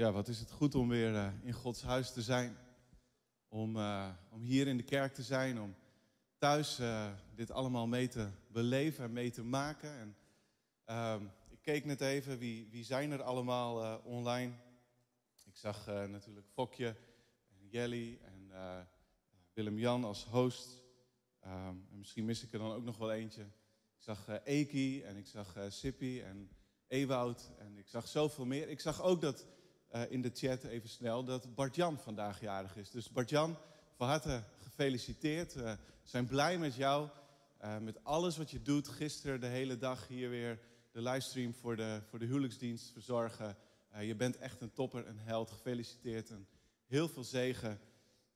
Ja, wat is het goed om weer uh, in Gods huis te zijn. Om, uh, om hier in de kerk te zijn, om thuis uh, dit allemaal mee te beleven en mee te maken. En, ehm, ik keek net even, wie, wie zijn er allemaal online? Ik zag natuurlijk Fokje, en Jelly en Willem-Jan als host. Um, en misschien mis ik er dan ook nog wel eentje. Ik zag Eki en ik zag Sippy en Ewoud en ik zag zoveel meer. Ik zag ook dat uh, in de chat even snel dat Bart-Jan vandaag jarig is. Dus Bart-Jan, van harte gefeliciteerd. We zijn blij met jou, uh, met alles wat je doet. Gisteren de hele dag hier weer de livestream voor de, voor de huwelijksdienst verzorgen. Je bent echt een topper, een held. Gefeliciteerd en heel veel zegen.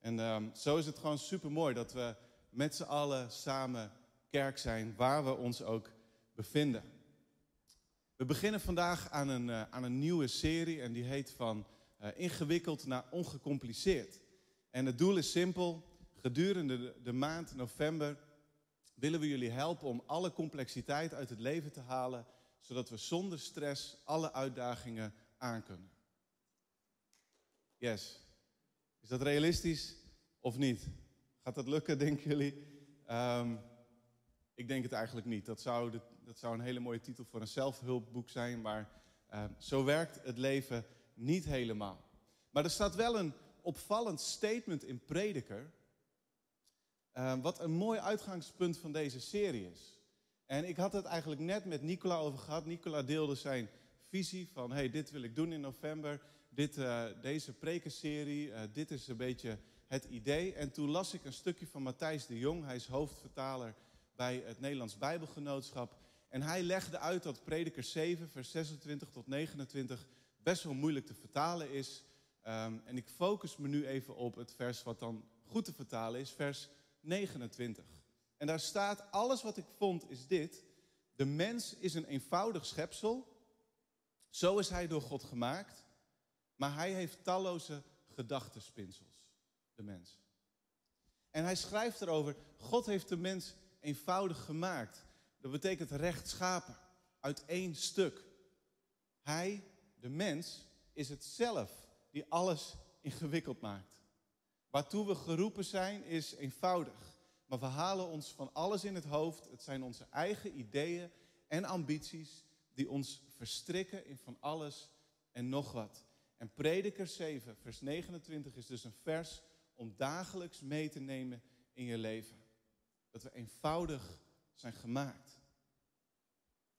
En um, zo is het gewoon super mooi dat we met z'n allen samen kerk zijn, waar we ons ook bevinden. We beginnen vandaag aan een, uh, aan een nieuwe serie en die heet van uh, ingewikkeld naar ongecompliceerd. En het doel is simpel. Gedurende de, maand november willen we jullie helpen om alle complexiteit uit het leven te halen, zodat we zonder stress alle uitdagingen aankunnen. Yes. Is dat realistisch of niet? Gaat dat lukken, denken jullie? Um, ik denk het eigenlijk niet. Dat zou, de, dat zou een hele mooie titel voor een zelfhulpboek zijn, maar uh, zo werkt het leven niet helemaal. Maar er staat wel een opvallend statement in Prediker, uh, wat een mooi uitgangspunt van deze serie is. En ik had het eigenlijk net met Nicola over gehad. Nicola deelde zijn visie van, hey, dit wil ik doen in november, dit, uh, deze prekenserie, dit is een beetje het idee. En toen las ik een stukje van Matthijs de Jong, hij is hoofdvertaler bij het Nederlands Bijbelgenootschap. En hij legde uit dat Prediker 7, vers 26 tot 29 best wel moeilijk te vertalen is. Um, en ik focus me nu even op het vers wat dan goed te vertalen is, vers 29. En daar staat, alles wat ik vond is dit. De mens is een eenvoudig schepsel. Zo is hij door God gemaakt. Maar hij heeft talloze gedachtenspinsels, de mens. En hij schrijft erover, God heeft de mens eenvoudig gemaakt. Dat betekent rechtschapen, uit één stuk. Hij, de mens, is het zelf die alles ingewikkeld maakt. Waartoe we geroepen zijn is eenvoudig. Maar we halen ons van alles in het hoofd. Het zijn onze eigen ideeën en ambities die ons verstrikken in van alles en nog wat. En Prediker 7, vers 29 is dus een vers om dagelijks mee te nemen in je leven. Dat we eenvoudig zijn gemaakt.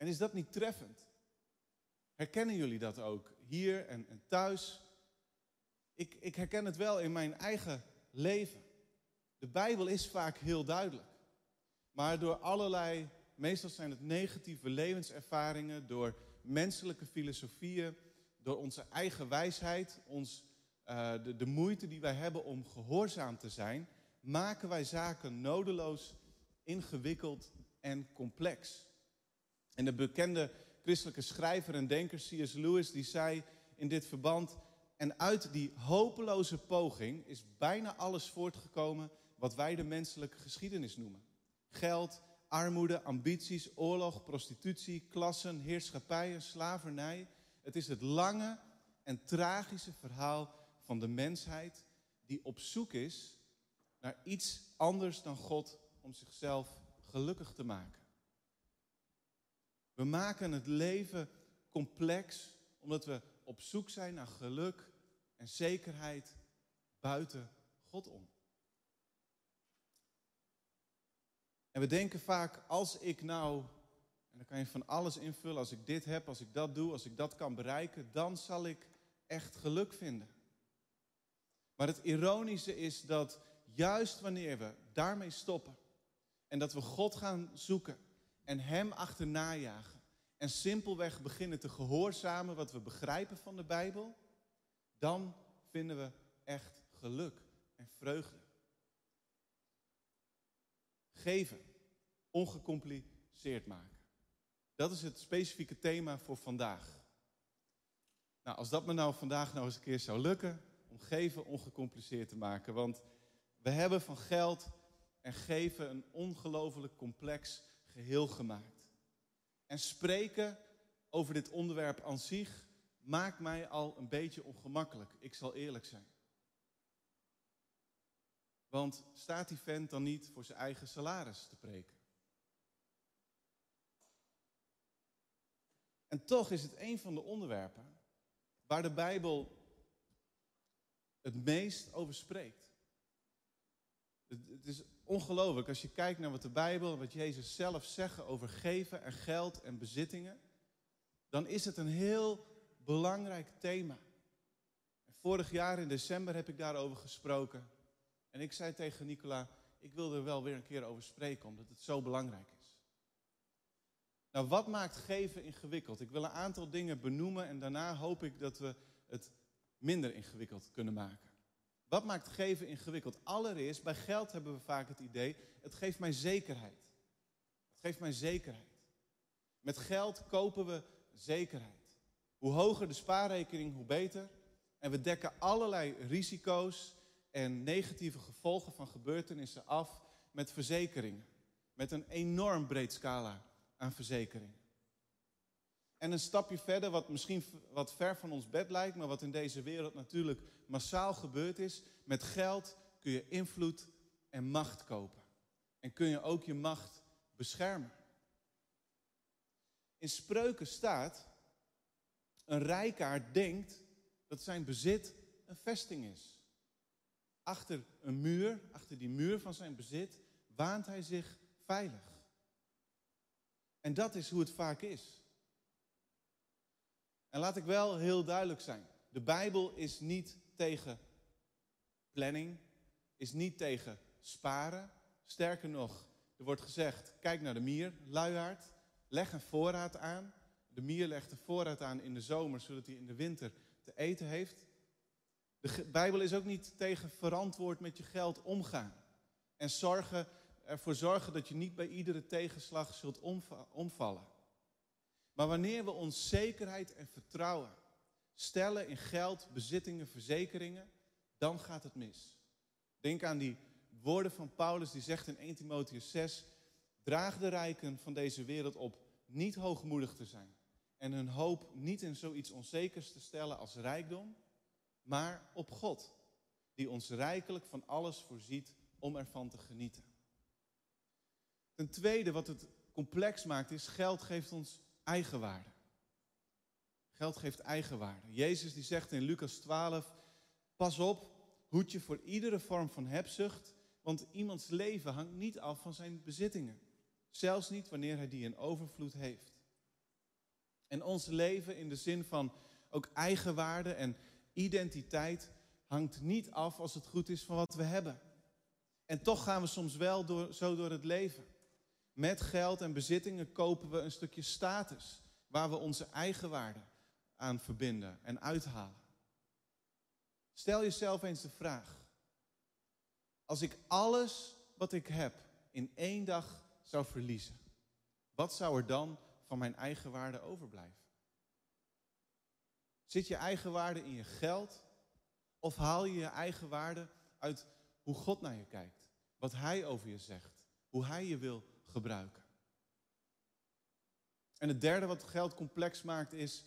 En is dat niet treffend? Herkennen jullie dat ook hier en, thuis? Ik, ik herken het wel in mijn eigen leven. De Bijbel is vaak heel duidelijk. Maar door allerlei, meestal zijn het negatieve levenservaringen, door menselijke filosofieën, door onze eigen wijsheid, ons, uh, de, de moeite die wij hebben om gehoorzaam te zijn, maken wij zaken nodeloos ingewikkeld en complex. En de bekende christelijke schrijver en denker C.S. Lewis die zei in dit verband: en uit die hopeloze poging is bijna alles voortgekomen wat wij de menselijke geschiedenis noemen: geld, armoede, ambities, oorlog, prostitutie, klassen, heerschappijen, slavernij. Het is het lange en tragische verhaal van de mensheid die op zoek is naar iets anders dan God om zichzelf gelukkig te maken. We maken het leven complex omdat we op zoek zijn naar geluk en zekerheid buiten God om. En we denken vaak, als ik nou, en dan kan je van alles invullen, als ik dit heb, als ik dat doe, als ik dat kan bereiken, dan zal ik echt geluk vinden. Maar het ironische is dat juist wanneer we daarmee stoppen, en dat we God gaan zoeken en Hem achterna jagen. En simpelweg beginnen te gehoorzamen wat we begrijpen van de Bijbel. Dan vinden we echt geluk en vreugde. Geven, ongecompliceerd maken. Dat is het specifieke thema voor vandaag. Nou, als dat me nou vandaag nou eens een keer zou lukken, om geven ongecompliceerd te maken. Want we hebben van geld en geven een ongelooflijk complex geheel gemaakt. En spreken over dit onderwerp aan zich maakt mij al een beetje ongemakkelijk. Ik zal eerlijk zijn. Want staat die vent dan niet voor zijn eigen salaris te preken? En toch is het een van de onderwerpen waar de Bijbel het meest over spreekt. Het, is ongelooflijk als je kijkt naar wat de Bijbel en wat Jezus zelf zegt over geven en geld en bezittingen. Dan is het een heel belangrijk thema. vorig jaar in december heb ik daarover gesproken. En ik zei tegen Nicola, ik wil er wel weer een keer over spreken, omdat het zo belangrijk is. Nou, wat maakt geven ingewikkeld? Ik wil een aantal dingen benoemen en daarna hoop ik dat we het minder ingewikkeld kunnen maken. Wat maakt geven ingewikkeld? Allereerst, bij geld hebben we vaak het idee, het geeft mij zekerheid. Het geeft mij zekerheid. Met geld kopen we zekerheid. Hoe hoger de spaarrekening, hoe beter. En we dekken allerlei risico's en negatieve gevolgen van gebeurtenissen af met verzekeringen. Met een enorm breed scala aan verzekeringen. En een stapje verder, wat misschien wat ver van ons bed lijkt, maar wat in deze wereld natuurlijk massaal gebeurd is. Met geld kun je invloed en macht kopen. En kun je ook je macht beschermen. In spreuken staat, een rijkaard denkt dat zijn bezit een vesting is. Achter een muur, achter die muur van zijn bezit, waant hij zich veilig. En dat is hoe het vaak is. En laat ik wel heel duidelijk zijn. De Bijbel is niet tegen planning, is niet tegen sparen. Sterker nog, er wordt gezegd, kijk naar de mier, luiaard, leg een voorraad aan. De mier legt een voorraad aan in de zomer, zodat hij in de winter te eten heeft. De Bijbel is ook niet tegen verantwoord met je geld omgaan. En zorgen, ervoor zorgen dat je niet bij iedere tegenslag zult omvallen. Maar wanneer we ons zekerheid en vertrouwen stellen in geld, bezittingen, verzekeringen, dan gaat het mis. Denk aan die woorden van Paulus die zegt in 1 Timotheus 6, draag de rijken van deze wereld op niet hoogmoedig te zijn en hun hoop niet in zoiets onzekers te stellen als rijkdom, maar op God, die ons rijkelijk van alles voorziet om ervan te genieten. Ten tweede, wat het complex maakt, is geld geeft ons eigenwaarde. Geld geeft eigenwaarde. Jezus die zegt in Lucas 12, pas op, hoed je voor iedere vorm van hebzucht, want iemands leven hangt niet af van zijn bezittingen. Zelfs niet wanneer hij die in overvloed heeft. En ons leven in de zin van ook eigenwaarde en identiteit hangt niet af als het goed is van wat we hebben. En toch gaan we soms wel door, zo door het leven. Met geld en bezittingen kopen we een stukje status waar we onze eigen waarde aan verbinden en uithalen. Stel jezelf eens de vraag: als ik alles wat ik heb in één dag zou verliezen, wat zou er dan van mijn eigen waarde overblijven? Zit je eigen waarde in je geld of haal je je eigen waarde uit hoe God naar je kijkt, wat Hij over je zegt, hoe Hij je wil gebruiken. En het derde wat geld complex maakt is,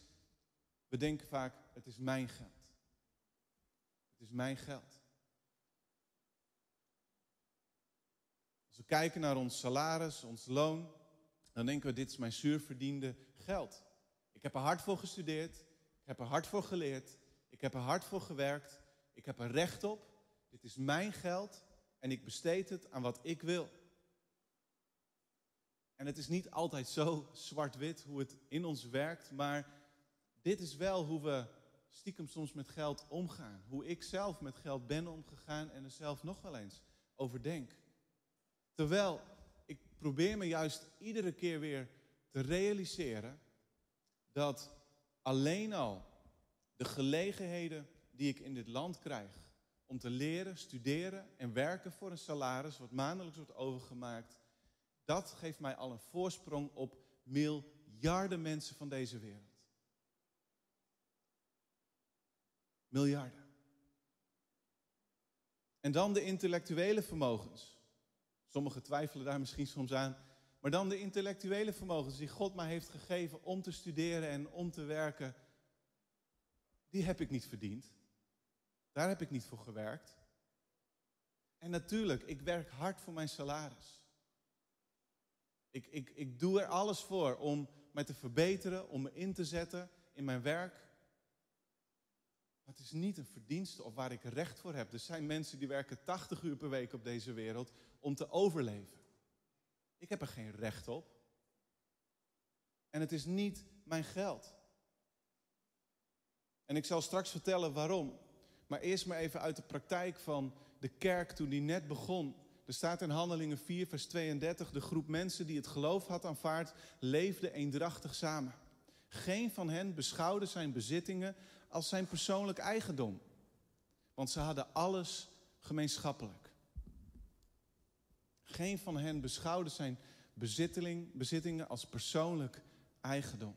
we denken vaak, het is mijn geld. Het is mijn geld. Als we kijken naar ons salaris, ons loon, dan denken we, dit is mijn zuurverdiende geld. Ik heb er hard voor gestudeerd, ik heb er hard voor geleerd, ik heb er hard voor gewerkt, ik heb er recht op. Dit is mijn geld en ik besteed het aan wat ik wil. En het is niet altijd zo zwart-wit hoe het in ons werkt, maar dit is wel hoe we stiekem soms met geld omgaan. Hoe ik zelf met geld ben omgegaan en er zelf nog wel eens over denk. Terwijl ik probeer me juist iedere keer weer te realiseren dat alleen al de gelegenheden die ik in dit land krijg om te leren, studeren en werken voor een salaris wat maandelijks wordt overgemaakt, dat geeft mij al een voorsprong op miljarden mensen van deze wereld. Miljarden. En dan de intellectuele vermogens. Sommigen twijfelen daar misschien soms aan. Maar dan de intellectuele vermogens die God mij heeft gegeven om te studeren en om te werken. die heb ik niet verdiend. Daar heb ik niet voor gewerkt. En natuurlijk, ik werk hard voor mijn salaris. Ik, ik, ik doe er alles voor om mij te verbeteren, om me in te zetten in mijn werk. Maar het is niet een verdienste of waar ik recht voor heb. Er zijn mensen die werken 80 uur per week op deze wereld om te overleven. Ik heb er geen recht op. En het is niet mijn geld. En ik zal straks vertellen waarom. Maar eerst maar even uit de praktijk van de kerk toen die net begon. Er staat in Handelingen 4, vers 32, de groep mensen die het geloof had aanvaard, leefde eendrachtig samen. Geen van hen beschouwde zijn bezittingen als zijn persoonlijk eigendom, want ze hadden alles gemeenschappelijk. Geen van hen beschouwde zijn bezittingen als persoonlijk eigendom.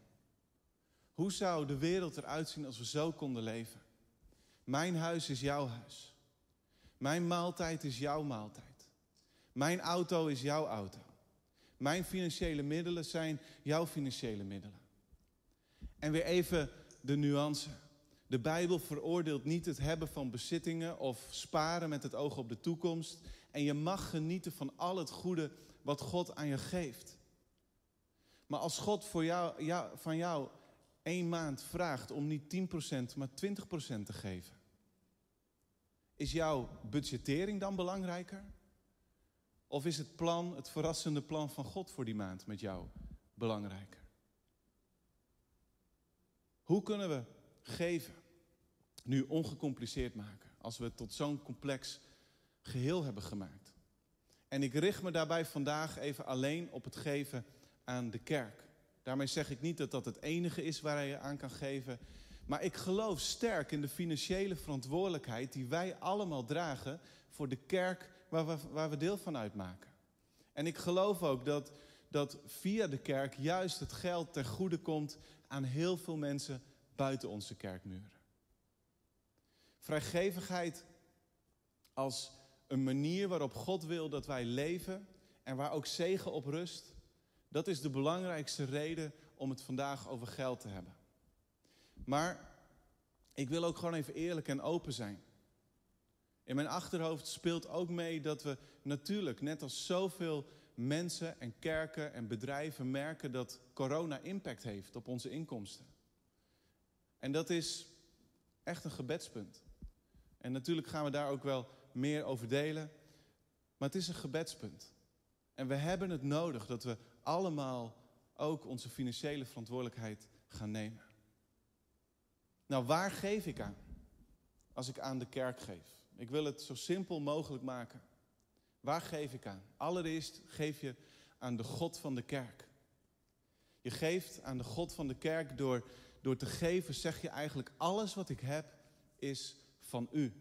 Hoe zou de wereld eruit zien als we zo konden leven? Mijn huis is jouw huis. Mijn maaltijd is jouw maaltijd. Mijn auto is jouw auto. Mijn financiële middelen zijn jouw financiële middelen. En weer even de nuance. De Bijbel veroordeelt niet het hebben van bezittingen of sparen met het oog op de toekomst. En je mag genieten van al het goede wat God aan je geeft. Maar als God voor jou, van jou één maand vraagt om niet 10%, maar 20% te geven, is jouw budgettering dan belangrijker? Of is het plan, het verrassende plan van God voor die maand met jou belangrijker? Hoe kunnen we geven nu ongecompliceerd maken als we het tot zo'n complex geheel hebben gemaakt? En ik richt me daarbij vandaag even alleen op het geven aan de kerk. Daarmee zeg ik niet dat dat het enige is waar je aan kan geven. Maar ik geloof sterk in de financiële verantwoordelijkheid die wij allemaal dragen voor de kerk waar we, waar we deel van uitmaken. En ik geloof ook dat, dat via de kerk juist het geld ten goede komt aan heel veel mensen buiten onze kerkmuren. Vrijgevigheid als een manier waarop God wil dat wij leven en waar ook zegen op rust, dat is de belangrijkste reden om het vandaag over geld te hebben. Maar ik wil ook gewoon even eerlijk en open zijn. In mijn achterhoofd speelt ook mee dat we natuurlijk, net als zoveel mensen en kerken en bedrijven, merken dat corona impact heeft op onze inkomsten. En dat is echt een gebedspunt. En natuurlijk gaan we daar ook wel meer over delen. Maar het is een gebedspunt. En we hebben het nodig dat we allemaal ook onze financiële verantwoordelijkheid gaan nemen. Nou, waar geef ik aan? Als ik aan de kerk geef. Ik wil het zo simpel mogelijk maken. Waar geef ik aan? Allereerst geef je aan de God van de kerk. Je geeft aan de God van de kerk door, door te geven, zeg je eigenlijk: alles wat ik heb is van u.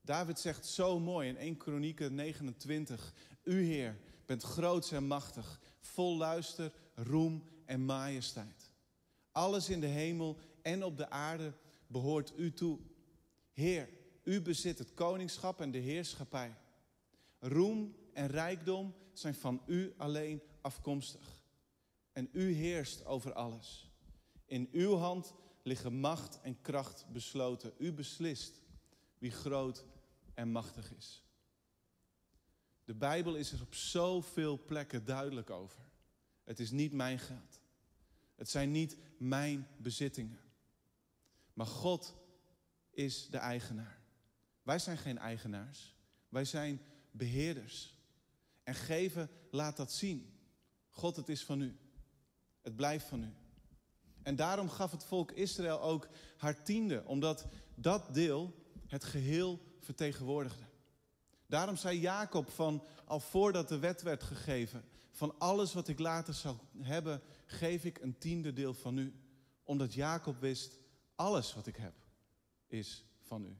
David zegt zo mooi in 1 Kronieken 29: U Heer bent groot en machtig, vol luister, roem en majesteit. Alles in de hemel en op de aarde behoort u toe. Heer, u bezit het koningschap en de heerschappij. Roem en rijkdom zijn van u alleen afkomstig. En u heerst over alles. In uw hand liggen macht en kracht besloten. U beslist wie groot en machtig is. De Bijbel is er op zoveel plekken duidelijk over. Het is niet mijn geld. Het zijn niet mijn bezittingen. Maar God is de eigenaar. Wij zijn geen eigenaars. Wij zijn beheerders. En geven laat dat zien. God, het is van u. Het blijft van u. En daarom gaf het volk Israël ook haar tiende, omdat dat deel het geheel vertegenwoordigde. Daarom zei Jacob van al voordat de wet werd gegeven, van alles wat ik later zal hebben, geef ik een tiende deel van u. Omdat Jacob wist, alles wat ik heb is van u.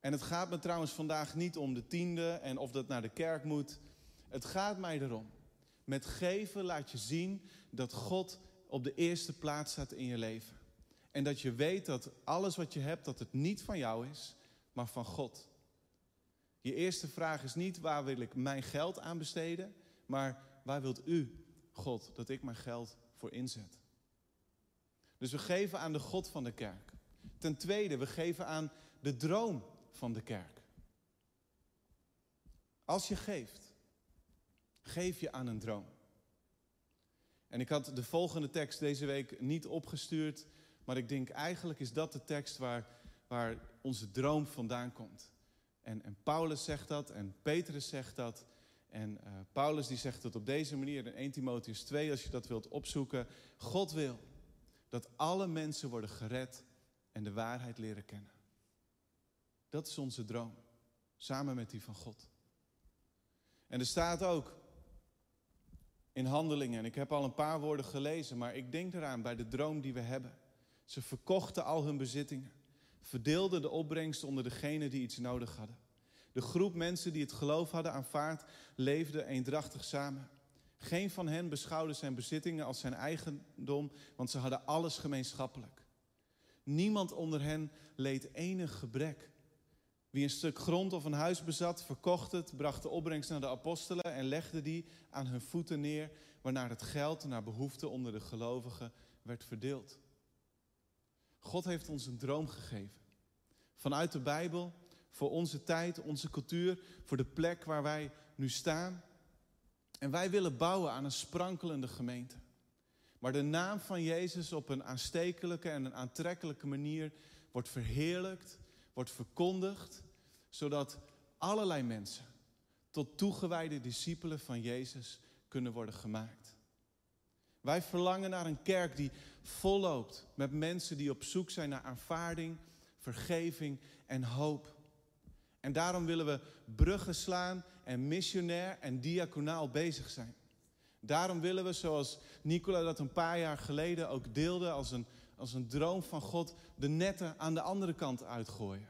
En het gaat me trouwens vandaag niet om de tiende en of dat naar de kerk moet. Het gaat mij erom. Met geven laat je zien dat God op de eerste plaats staat in je leven. En dat je weet dat alles wat je hebt, dat het niet van jou is, maar van God. Je eerste vraag is niet waar wil ik mijn geld aan besteden, maar waar wilt u, God, dat ik mijn geld voor inzet? Dus we geven aan de God van de kerk. Ten tweede, we geven aan de droom van de kerk. Als je geeft, geef je aan een droom. En ik had de volgende tekst deze week niet opgestuurd, maar ik denk eigenlijk is dat de tekst waar, waar onze droom vandaan komt. En, en Paulus zegt dat en Petrus zegt dat. En uh, Paulus die zegt het op deze manier in 1 Timotheus 2, als je dat wilt opzoeken. God wil dat alle mensen worden gered en de waarheid leren kennen. Dat is onze droom, samen met die van God. En er staat ook in handelingen, en ik heb al een paar woorden gelezen, maar ik denk eraan bij de droom die we hebben. Ze verkochten al hun bezittingen, verdeelden de opbrengst onder degenen die iets nodig hadden. De groep mensen die het geloof hadden aanvaard, leefde eendrachtig samen. Geen van hen beschouwde zijn bezittingen als zijn eigendom, want ze hadden alles gemeenschappelijk. Niemand onder hen leed enig gebrek. Wie een stuk grond of een huis bezat, verkocht het, bracht de opbrengst naar de apostelen en legde die aan hun voeten neer, waarna het geld naar behoefte onder de gelovigen werd verdeeld. God heeft ons een droom gegeven. Vanuit de Bijbel, voor onze tijd, onze cultuur, voor de plek waar wij nu staan. En wij willen bouwen aan een sprankelende gemeente. Maar de naam van Jezus op een aanstekelijke en een aantrekkelijke manier wordt verheerlijkt, wordt verkondigd, zodat allerlei mensen tot toegewijde discipelen van Jezus kunnen worden gemaakt. Wij verlangen naar een kerk die volloopt met mensen die op zoek zijn naar aanvaarding, vergeving en hoop. En daarom willen we bruggen slaan en missionair en diaconaal bezig zijn. Daarom willen we, zoals Nicola dat een paar jaar geleden ook deelde als een, als een droom van God, de netten aan de andere kant uitgooien.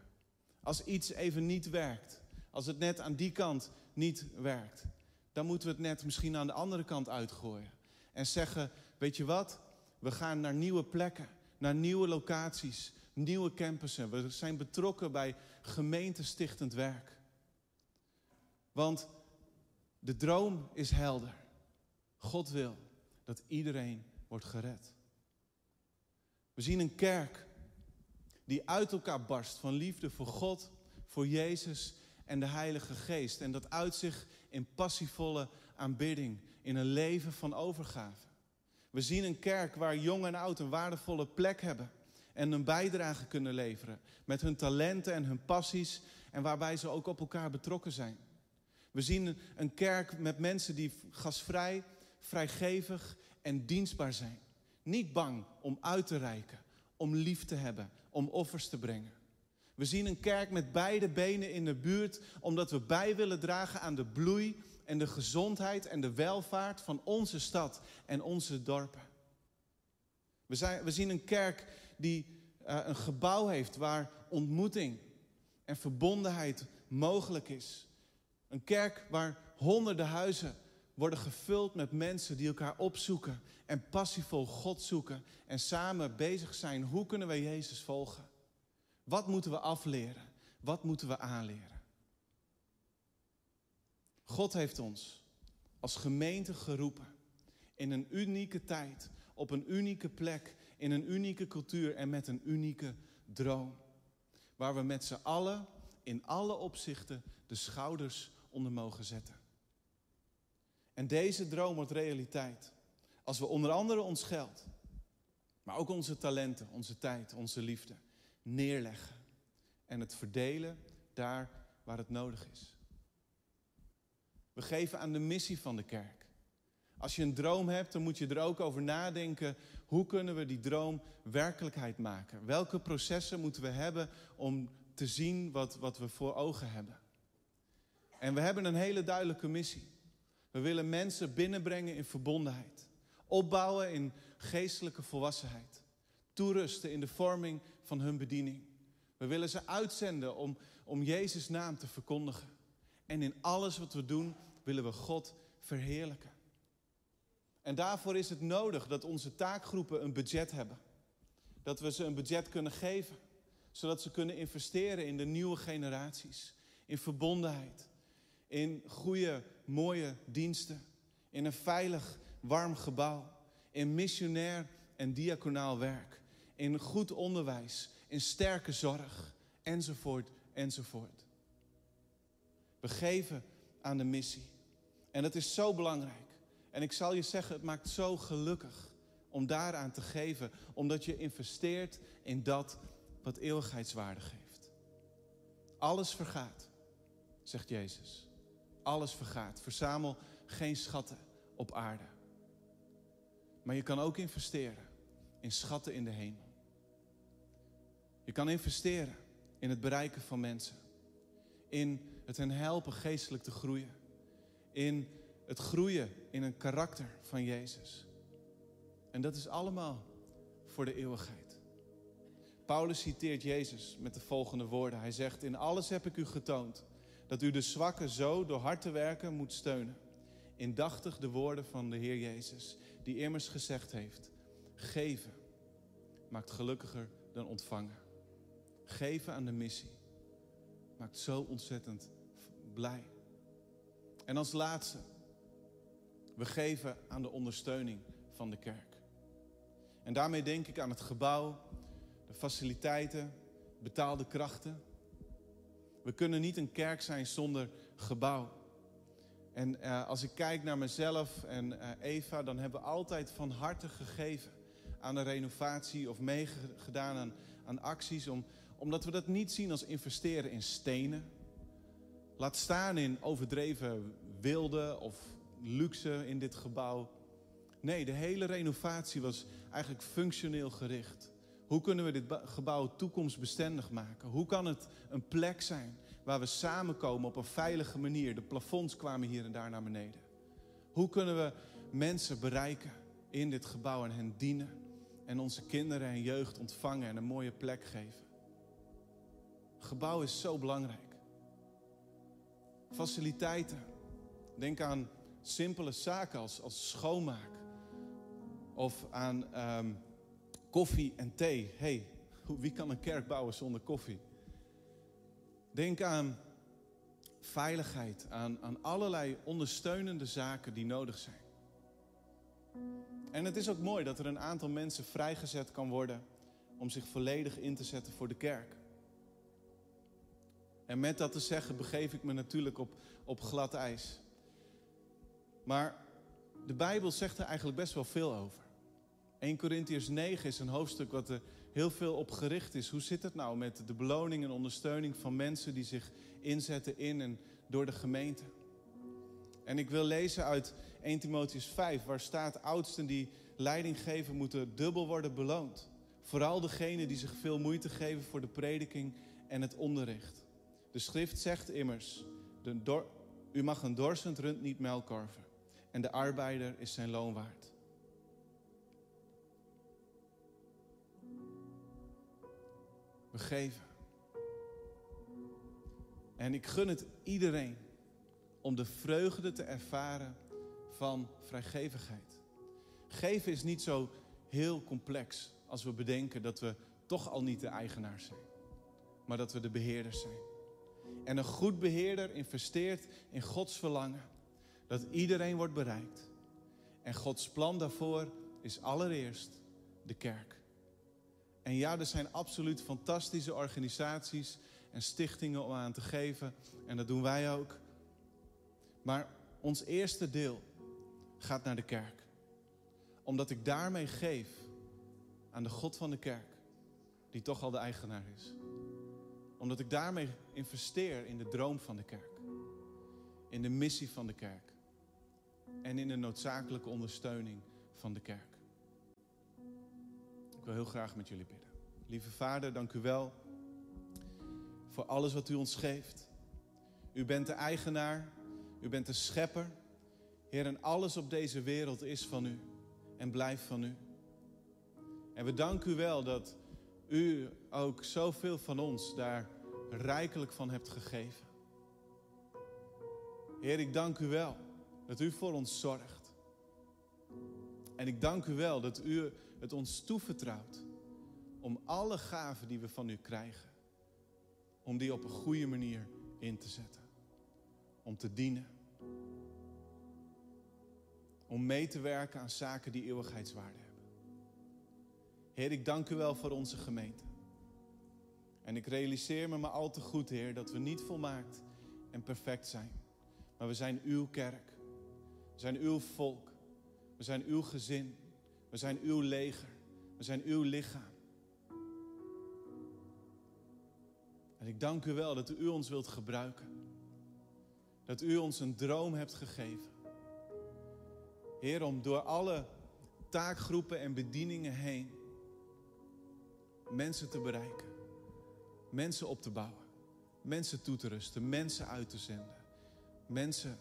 Als iets even niet werkt, als het net aan die kant niet werkt, dan moeten we het net misschien aan de andere kant uitgooien. En zeggen, weet je wat, we gaan naar nieuwe plekken, naar nieuwe locaties, nieuwe campussen. We zijn betrokken bij gemeentestichtend werk. Want de droom is helder. God wil dat iedereen wordt gered. We zien een kerk die uit elkaar barst van liefde voor God, voor Jezus en de Heilige Geest. En dat uit zich in passievolle aanbidding, in een leven van overgave. We zien een kerk waar jong en oud een waardevolle plek hebben en een bijdrage kunnen leveren met hun talenten en hun passies en waarbij ze ook op elkaar betrokken zijn. We zien een kerk met mensen die gasvrij, vrijgevig en dienstbaar zijn. Niet bang om uit te reiken, om lief te hebben, om offers te brengen. We zien een kerk met beide benen in de buurt, omdat we bij willen dragen aan de bloei en de gezondheid en de welvaart van onze stad en onze dorpen. We, zijn, we zien een kerk die uh, een gebouw heeft waar ontmoeting en verbondenheid mogelijk is. Een kerk waar honderden huizen worden gevuld met mensen die elkaar opzoeken en passievol God zoeken en samen bezig zijn. Hoe kunnen we Jezus volgen? Wat moeten we afleren? Wat moeten we aanleren? God heeft ons als gemeente geroepen in een unieke tijd, op een unieke plek, in een unieke cultuur en met een unieke droom. Waar we met z'n allen in alle opzichten de schouders onder mogen zetten. En deze droom wordt realiteit. Als we onder andere ons geld, maar ook onze talenten, onze tijd, onze liefde neerleggen. En het verdelen daar waar het nodig is. We geven aan de missie van de kerk. Als je een droom hebt, dan moet je er ook over nadenken. Hoe kunnen we die droom werkelijkheid maken? Welke processen moeten we hebben om te zien wat, wat we voor ogen hebben? En we hebben een hele duidelijke missie. We willen mensen binnenbrengen in verbondenheid. Opbouwen in geestelijke volwassenheid. Toerusten in de vorming van hun bediening. We willen ze uitzenden om, om Jezus' naam te verkondigen. En in alles wat we doen willen we God verheerlijken. En daarvoor is het nodig dat onze taakgroepen een budget hebben. Dat we ze een budget kunnen geven, zodat ze kunnen investeren in de nieuwe generaties, in verbondenheid, in goede, mooie diensten, in een veilig, warm gebouw, in missionair en diaconaal werk, in goed onderwijs, in sterke zorg, enzovoort, enzovoort. We geven aan de missie. En dat is zo belangrijk. En ik zal je zeggen, het maakt zo gelukkig om daaraan te geven, omdat je investeert in dat wat eeuwigheidswaarde geeft. Alles vergaat, zegt Jezus. Alles vergaat. Verzamel geen schatten op aarde. Maar je kan ook investeren in schatten in de hemel. Je kan investeren in het bereiken van mensen. In het hen helpen geestelijk te groeien. In het groeien in een karakter van Jezus. En dat is allemaal voor de eeuwigheid. Paulus citeert Jezus met de volgende woorden. Hij zegt, in alles heb ik u getoond dat u de zwakken zo door hard te werken moet steunen. Indachtig de woorden van de Heer Jezus, die immers gezegd heeft, geven maakt gelukkiger dan ontvangen. Geven aan de missie maakt zo ontzettend blij. En als laatste, we geven aan de ondersteuning van de kerk. En daarmee denk ik aan het gebouw, de faciliteiten, betaalde krachten. We kunnen niet een kerk zijn zonder gebouw. En uh, als ik kijk naar mezelf en uh, Eva, dan hebben we altijd van harte gegeven aan een renovatie of meegedaan aan, aan acties. Om, omdat we dat niet zien als investeren in stenen. Laat staan in overdreven wilde of luxe in dit gebouw. Nee, de hele renovatie was eigenlijk functioneel gericht. Hoe kunnen we dit gebouw toekomstbestendig maken? Hoe kan het een plek zijn waar we samenkomen op een veilige manier? De plafonds kwamen hier en daar naar beneden. Hoe kunnen we mensen bereiken in dit gebouw en hen dienen? En onze kinderen en jeugd ontvangen en een mooie plek geven? gebouw is zo belangrijk. Faciliteiten. Denk aan simpele zaken als, als schoonmaak. Of aan ehm, koffie en thee. hey, wie kan een kerk bouwen zonder koffie? Denk aan veiligheid, aan, allerlei ondersteunende zaken die nodig zijn. En het is ook mooi dat er een aantal mensen vrijgezet kan worden om zich volledig in te zetten voor de kerk. En met dat te zeggen begeef ik me natuurlijk op, op glad ijs. Maar de Bijbel zegt er eigenlijk best wel veel over. 1 Corinthians 9 is een hoofdstuk wat er heel veel op gericht is. Hoe zit het nou met de beloning en ondersteuning van mensen die zich inzetten in en door de gemeente? En ik wil lezen uit 1 Timotheus 5, waar staat: oudsten die leiding geven moeten dubbel worden beloond. Vooral degenen die zich veel moeite geven voor de prediking en het onderricht. De schrift zegt immers: u mag een dorsend rund niet melkorven, en de arbeider is zijn loon waard. We geven. En ik gun het iedereen om de vreugde te ervaren van vrijgevigheid. Geven is niet zo heel complex als we bedenken dat we toch al niet de eigenaars zijn, maar dat we de beheerders zijn. En een goed beheerder investeert in Gods verlangen. Dat iedereen wordt bereikt. En Gods plan daarvoor is allereerst de kerk. En ja, er zijn absoluut fantastische organisaties en stichtingen om aan te geven. En dat doen wij ook. Maar ons eerste deel gaat naar de kerk. Omdat ik daarmee geef aan de God van de kerk. Die toch al de eigenaar is omdat ik daarmee investeer in de droom van de kerk. In de missie van de kerk. En in de noodzakelijke ondersteuning van de kerk. Wil heel graag met jullie bidden. Lieve Vader, dank u wel voor alles wat u ons geeft. U bent de eigenaar, u bent de schepper. Heer, en alles op deze wereld is van u en blijft van u. En we danken u wel dat u ook zoveel van ons daar rijkelijk van hebt gegeven. Heer, ik dank u wel dat u voor ons zorgt. En ik dank u wel dat u het ons toevertrouwt om alle gaven die we van u krijgen, om die op een goede manier in te zetten. Om te dienen. Om mee te werken aan zaken die eeuwigheidswaarde hebben. Heer, ik dank u wel voor onze gemeente. En ik realiseer me maar al te goed, Heer, dat we niet volmaakt en perfect zijn. Maar we zijn uw kerk. We zijn uw volk. We zijn uw gezin. We zijn uw leger. We zijn uw lichaam. En ik dank u wel dat u ons wilt gebruiken. Dat u ons een droom hebt gegeven. Heer, om door alle taakgroepen en bedieningen heen mensen te bereiken. Mensen op te bouwen. Mensen toe te rusten. Mensen uit te zenden. Mensen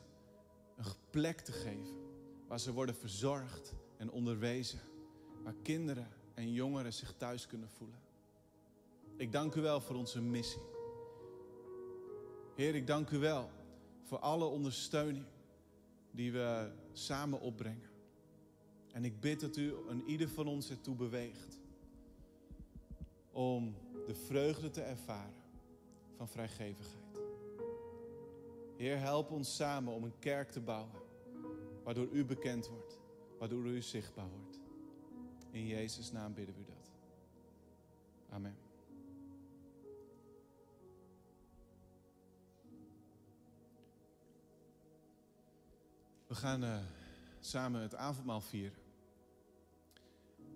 een plek te geven waar ze worden verzorgd en onderwezen. Waar kinderen en jongeren zich thuis kunnen voelen. Ik dank u wel voor onze missie. Heer, ik dank u wel voor alle ondersteuning die we samen opbrengen. En ik bid dat u een ieder van ons ertoe beweegt om de vreugde te ervaren van vrijgevigheid. Heer, help ons samen om een kerk te bouwen waardoor u bekend wordt, waardoor u zichtbaar wordt. In Jezus' naam bidden we dat. Amen. We gaan uh, samen het avondmaal vieren.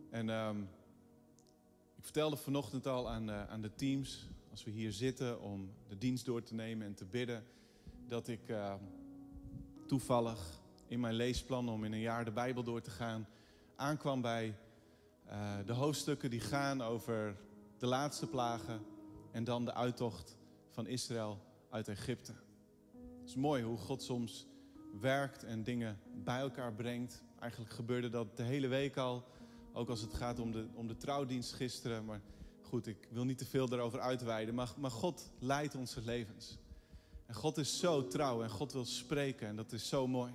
En um, ik vertelde vanochtend al aan, uh, aan de teams, als we hier zitten om de dienst door te nemen en te bidden, dat ik uh, toevallig in mijn leesplan om in een jaar de Bijbel door te gaan, aankwam bij de hoofdstukken die gaan over de laatste plagen en dan de uittocht van Israël uit Egypte. Het is mooi hoe God soms werkt en dingen bij elkaar brengt. Eigenlijk gebeurde dat de hele week al. Ook als het gaat om de, om de trouwdienst gisteren. Maar goed, ik wil niet te veel daarover uitweiden. Maar, maar God leidt onze levens. En God is zo trouw en God wil spreken en dat is zo mooi.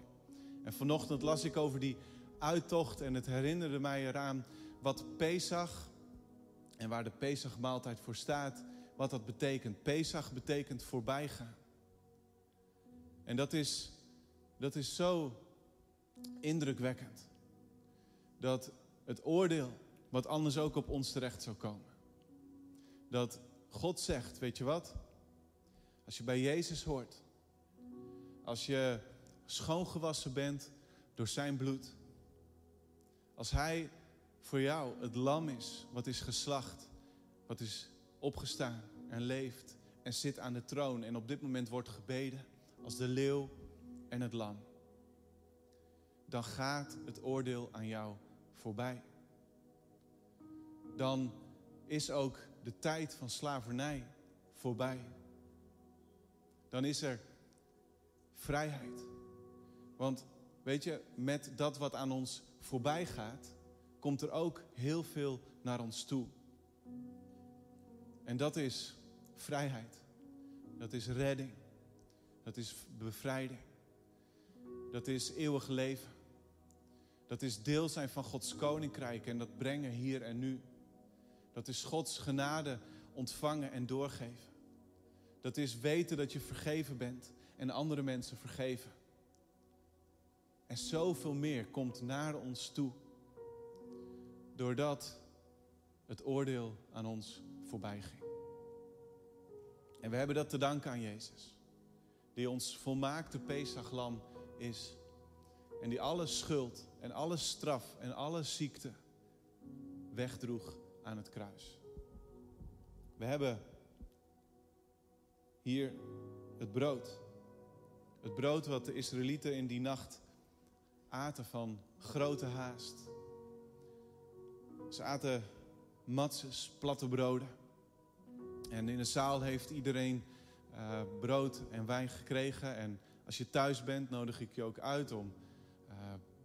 En vanochtend las ik over die uittocht en het herinnerde mij eraan wat Pesach en waar de Pesach-maaltijd voor staat, wat dat betekent. Pesach betekent voorbijgaan. En dat is dat is zo indrukwekkend. Dat het oordeel, wat anders ook op ons terecht zou komen. Dat God zegt, weet je wat? Als je bij Jezus hoort, als je schoongewassen bent door zijn bloed, als Hij voor jou het lam is wat is geslacht, wat is opgestaan en leeft en zit aan de troon en op dit moment wordt gebeden als de leeuw en het lam, dan gaat het oordeel aan jou voorbij. Dan is ook de tijd van slavernij voorbij. Dan is er vrijheid. Want weet je, met dat wat aan ons voorbij gaat, komt er ook heel veel naar ons toe. En dat is vrijheid. Dat is redding. Dat is bevrijding. Dat is eeuwig leven. Dat is deel zijn van Gods koninkrijk en dat brengen hier en nu. Dat is Gods genade ontvangen en doorgeven. Dat is weten dat je vergeven bent en andere mensen vergeven. En zoveel meer komt naar ons toe. Doordat het oordeel aan ons voorbij ging. En we hebben dat te danken aan Jezus. Die ons volmaakte Pesachlam is. En die alle schuld en alle straf en alle ziekte wegdroeg aan het kruis. We hebben hier het brood. Het brood wat de Israëlieten in die nacht aten van grote haast. Ze aten matzes, platte broden. En in de zaal heeft iedereen uh, brood en wijn gekregen. En als je thuis bent, nodig ik je ook uit om uh,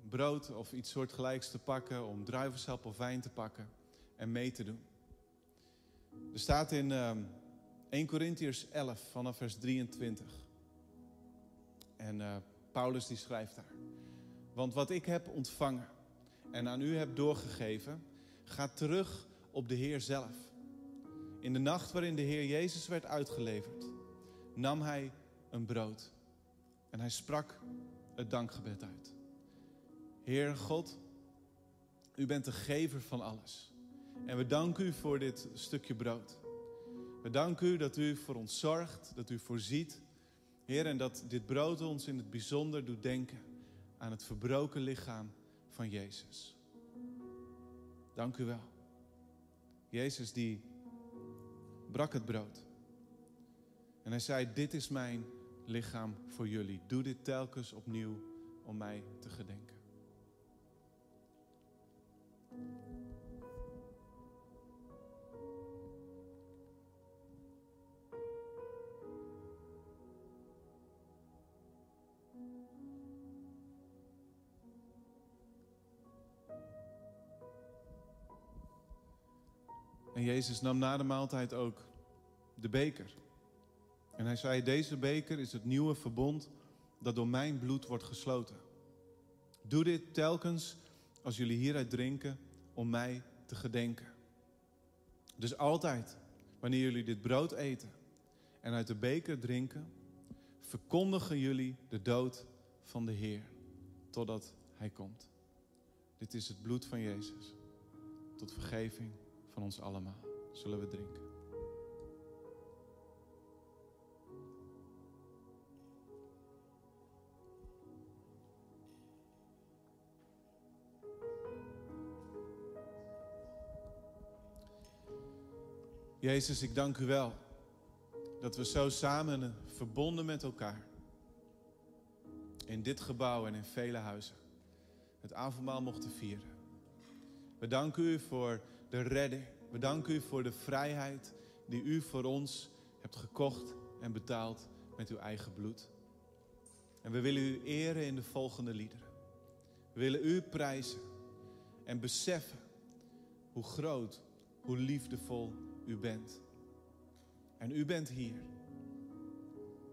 brood of iets soortgelijks te pakken, om druivensap of wijn te pakken en mee te doen. Er staat in uh, 1 Corinthians 11 vanaf vers 23. En uh, Paulus die schrijft daar. Want wat ik heb ontvangen en aan u heb doorgegeven, gaat terug op de Heer zelf. In de nacht waarin de Heer Jezus werd uitgeleverd, nam hij een brood. En hij sprak het dankgebed uit. Heer God, u bent de gever van alles. En we danken u voor dit stukje brood. We danken u dat u voor ons zorgt, dat u voorziet. Heer, en dat dit brood ons in het bijzonder doet denken aan het verbroken lichaam van Jezus. Dank u wel. Jezus die brak het brood. En hij zei, dit is mijn lichaam voor jullie. Doe dit telkens opnieuw om mij te gedenken. En Jezus nam na de maaltijd ook de beker. En hij zei, deze beker is het nieuwe verbond dat door mijn bloed wordt gesloten. Doe dit telkens als jullie hieruit drinken om mij te gedenken. Dus altijd, wanneer jullie dit brood eten en uit de beker drinken, verkondigen jullie de dood van de Heer totdat Hij komt. Dit is het bloed van Jezus tot vergeving van ons allemaal. Zullen we drinken? Jezus, ik dank u wel dat we zo samen verbonden met elkaar in dit gebouw en in vele huizen het avondmaal mochten vieren. We danken u voor de redding. We danken u voor de vrijheid die u voor ons hebt gekocht en betaald met uw eigen bloed. En we willen u eren in de volgende liederen. We willen u prijzen en beseffen hoe groot, hoe liefdevol u bent. En u bent hier.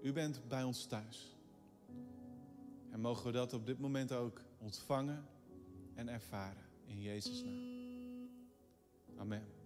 U bent bij ons thuis. En mogen we dat op dit moment ook ontvangen en ervaren in Jezus' naam. Amen.